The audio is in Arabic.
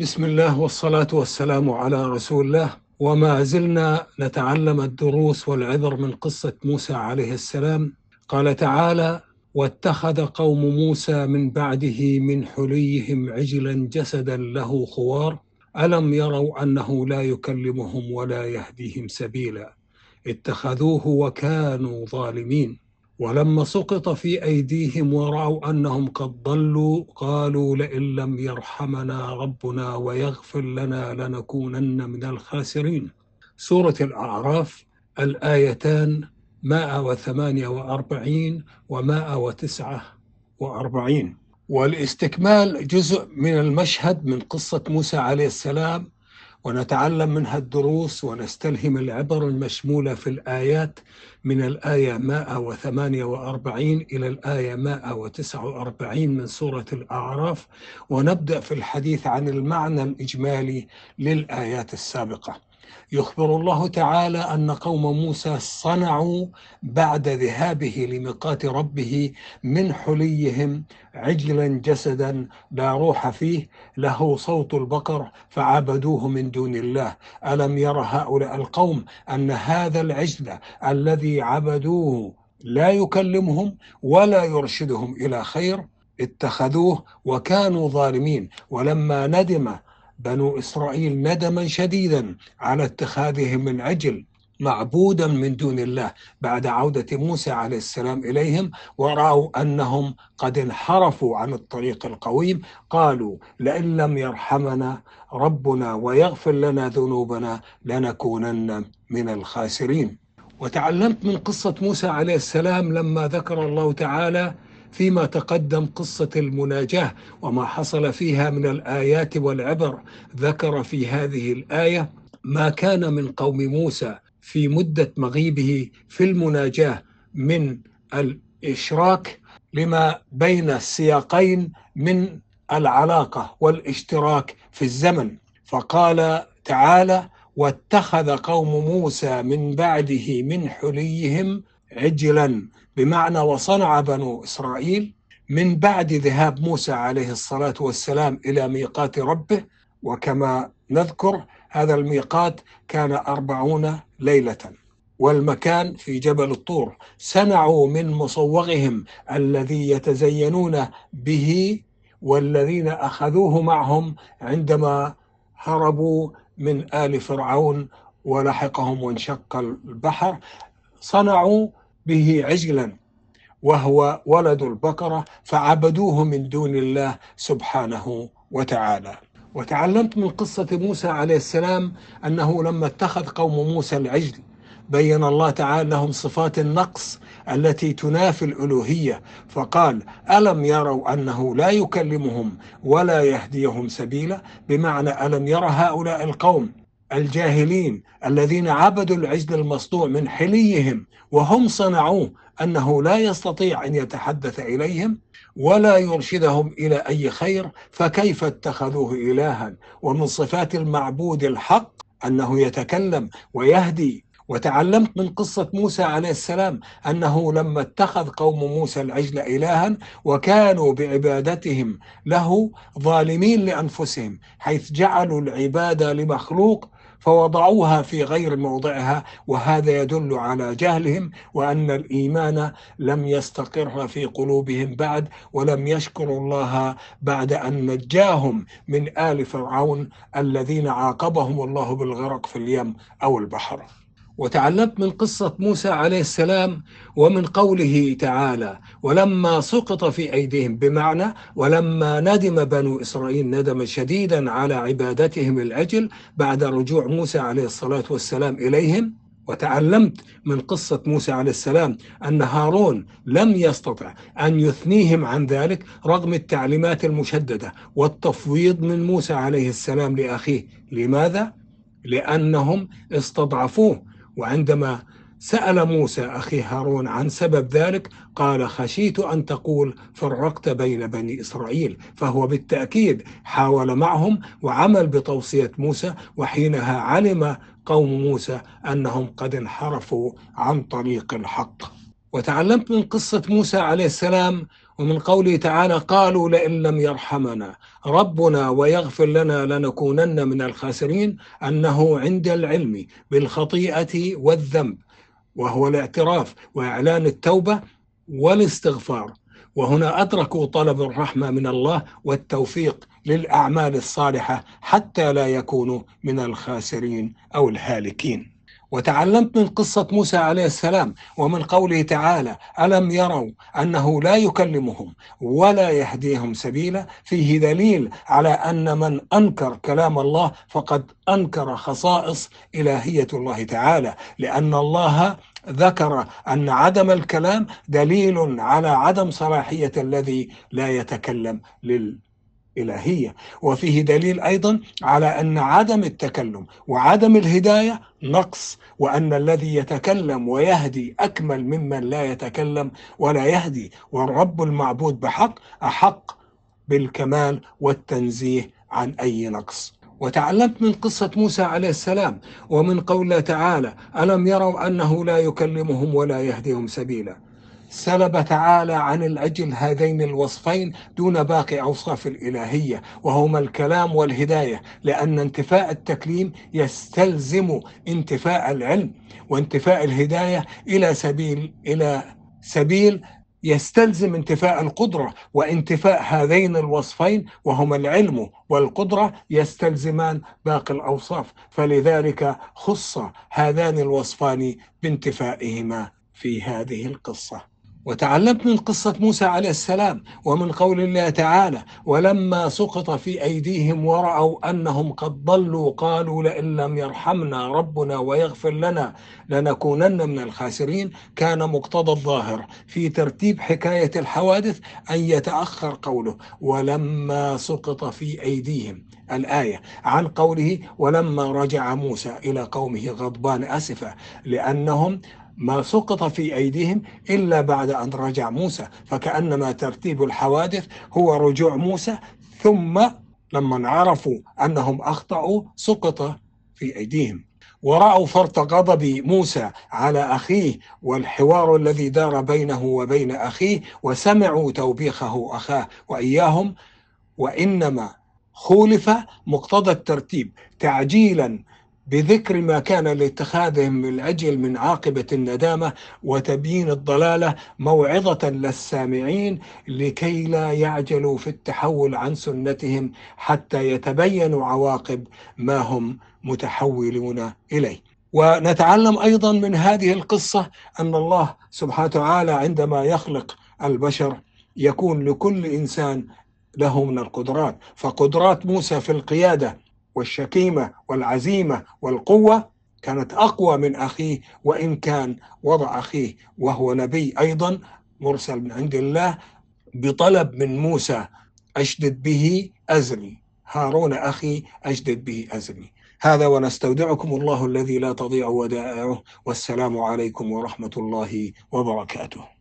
بسم الله والصلاة والسلام على رسول الله وما زلنا نتعلم الدروس والعبر من قصة موسى عليه السلام قال تعالى واتخذ قوم موسى من بعده من حليهم عجلا جسدا له خوار ألم يروا أنه لا يكلمهم ولا يهديهم سبيلا اتخذوه وكانوا ظالمين ولما سقط في أيديهم ورأوا أنهم قد ضلوا قالوا لئن لم يرحمنا ربنا ويغفر لنا لنكونن من الخاسرين. سورة الأعراف الآيتان 148 و 149 والاستكمال جزء من المشهد من قصة موسى عليه السلام ونتعلم منها الدروس ونستلهم العبر المشمولة في الآيات من الآية 148 إلى الآية 149 من سورة الأعراف ونبدأ في الحديث عن المعنى الإجمالي للآيات السابقة. يخبر الله تعالى أن قوم موسى صنعوا بعد ذهابه لميقات ربه من حليهم عجلا جسدا لا روح فيه له صوت البقر فعبدوه من دون الله. ألم ير هؤلاء القوم أن هذا العجل الذي عبدوه لا يكلمهم ولا يرشدهم إلى خير؟ اتخذوه وكانوا ظالمين. ولما ندم بنو إسرائيل ندما شديدا على اتخاذهم من عجل معبودا من دون الله بعد عودة موسى عليه السلام إليهم ورأوا أنهم قد انحرفوا عن الطريق القويم. قالوا لئن لم يرحمنا ربنا ويغفر لنا ذنوبنا لنكونن من الخاسرين. وتعلمت من قصة موسى عليه السلام لما ذكر الله تعالى فيما تقدم قصة المناجاة وما حصل فيها من الآيات والعبر. ذكر في هذه الآية ما كان من قوم موسى في مدة مغيبه في المناجاة من الإشراك لما بين السياقين من العلاقة والاشتراك في الزمن. فقال تعالى واتخذ قوم موسى من بعده من حليهم عجلا بمعنى وصنع بنو إسرائيل من بعد ذهاب موسى عليه الصلاة والسلام إلى ميقات ربه. وكما نذكر هذا الميقات كان أربعون ليلة. والمكان في جبل الطور صنعوا من مصوغهم الذي يتزينون به والذين أخذوه معهم عندما هربوا من آل فرعون ولحقهم وانشق البحر. صنعوا به عجلا وهو ولد البقرة فعبدوه من دون الله سبحانه وتعالى. وتعلمت من قصة موسى عليه السلام أنه لما اتخذ قوم موسى العجل بين الله تعالى لهم صفات النقص التي تنافي الألوهية. فقال ألم يروا أنه لا يكلمهم ولا يهديهم سبيلا؟ بمعنى ألم يرى هؤلاء القوم الجاهلين الذين عبدوا العجل المصنوع من حليهم وهم صنعوه أنه لا يستطيع أن يتحدث إليهم ولا يرشدهم إلى أي خير فكيف اتخذوه إلها؟ ومن صفات المعبود الحق أنه يتكلم ويهدي. وتعلمت من قصة موسى عليه السلام أنه لما اتخذ قوم موسى العجل إلها وكانوا بعبادتهم له ظالمين لأنفسهم حيث جعلوا العبادة لمخلوق فوضعوها في غير موضعها وهذا يدل على جهلهم وأن الإيمان لم يستقر في قلوبهم بعد ولم يشكروا الله بعد أن نجاهم من آل فرعون الذين عاقبهم الله بالغرق في اليم أو البحر. وتعلمت من قصة موسى عليه السلام ومن قوله تعالى ولما سقط في أيديهم بمعنى ولما ندم بنو إسرائيل ندما شديدا على عبادتهم العجل بعد رجوع موسى عليه الصلاة والسلام إليهم وتعلمت من قصة موسى عليه السلام أن هارون لم يستطع أن يثنيهم عن ذلك رغم التعليمات المشددة والتفويض من موسى عليه السلام لأخيه لماذا؟ لأنهم استضعفوه وعندما سأل موسى أخي هارون عن سبب ذلك قال خشيت أن تقول فرقت بين بني إسرائيل فهو بالتأكيد حاول معهم وعمل بتوصية موسى وحينها علم قوم موسى أنهم قد انحرفوا عن طريق الحق. وتعلمت من قصة موسى عليه السلام ومن قوله تعالى قالوا لئن لم يرحمنا ربنا ويغفر لنا لنكونن من الخاسرين أنه عند العلم بالخطيئة والذنب وهو الاعتراف وإعلان التوبة والاستغفار. وهنا أدركوا طلب الرحمة من الله والتوفيق للأعمال الصالحة حتى لا يكونوا من الخاسرين أو الهالكين. وتعلمت من قصة موسى عليه السلام ومن قوله تعالى ألم يروا أنه لا يكلمهم ولا يهديهم سبيلا؟ فيه دليل على أن من أنكر كلام الله فقد أنكر خصائص إلهية الله تعالى لأن الله ذكر أن عدم الكلام دليل على عدم صلاحية الذي لا يتكلم لل إلهية. وفيه دليل أيضا على أن عدم التكلم وعدم الهداية نقص وأن الذي يتكلم ويهدي أكمل ممن لا يتكلم ولا يهدي. والرب المعبود بحق أحق بالكمال والتنزيه عن أي نقص. وتعلمت من قصة موسى عليه السلام ومن قوله تعالى ألم يروا أنه لا يكلمهم ولا يهديهم سبيلا؟ سلب تعالى عن الأجل هذين الوصفين دون باقي أوصاف الإلهية وهما الكلام والهداية لأن انتفاء التكليم يستلزم انتفاء العلم وانتفاء الهداية إلى سبيل إلى سبيل يستلزم انتفاء القدرة وانتفاء هذين الوصفين وهما العلم والقدرة يستلزمان باقي الأوصاف. فلذلك خص هذان الوصفان بانتفائهما في هذه القصة. وتعلمت من قصة موسى عليه السلام ومن قول الله تعالى ولما سقط في أيديهم ورأوا أنهم قد ضلوا قالوا لئن لم يرحمنا ربنا ويغفر لنا لنكونن من الخاسرين كان مقتضى الظاهر في ترتيب حكاية الحوادث أن يتأخر قوله ولما سقط في أيديهم الآية عن قوله ولما رجع موسى إلى قومه غضبان أسفا لأنهم ما سقط في أيديهم إلا بعد أن رجع موسى فكأنما ترتيب الحوادث هو رجوع موسى. ثم لما عرفوا أنهم أخطأوا سقط في أيديهم. ورأوا فرط غضب موسى على أخيه والحوار الذي دار بينه وبين أخيه وسمعوا توبيخه أخاه وإياهم. وإنما خولف مقتضى الترتيب تعجيلا بذكر ما كان لاتخاذهم العجل من عاقبة الندامة وتبيين الضلالة موعظة للسامعين لكي لا يعجلوا في التحول عن سنتهم حتى يتبينوا عواقب ما هم متحولون إليه. ونتعلم أيضا من هذه القصة أن الله سبحانه وتعالى عندما يخلق البشر يكون لكل إنسان له من القدرات فقدرات موسى في القيادة والشكيمة والعزيمة والقوة كانت أقوى من أخيه وإن كان وضع أخيه وهو نبي أيضا مرسل من عند الله بطلب من موسى أشدد به أزري. هارون أخي أشدد به أزري. هذا ونستودعكم الله الذي لا تضيع ودائعه والسلام عليكم ورحمة الله وبركاته.